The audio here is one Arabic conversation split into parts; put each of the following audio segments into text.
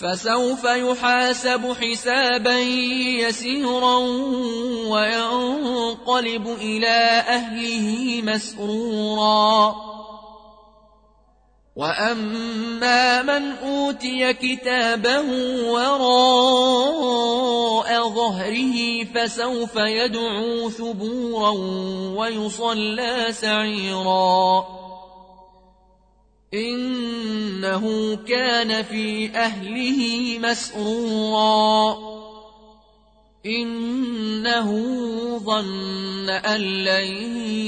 فسوف يحاسب حسابا يسيرا وينقلب إلى أهله مسرورا. وأما من أوتي كتابه وراء ظهره فسوف يدعو ثبورا ويصلى سعيرا. إنه كان في أهله مسرورا. إنه ظن أن لن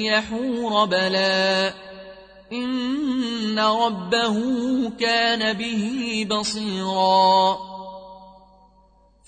يحور بلى إن ربه كان به بصيرا.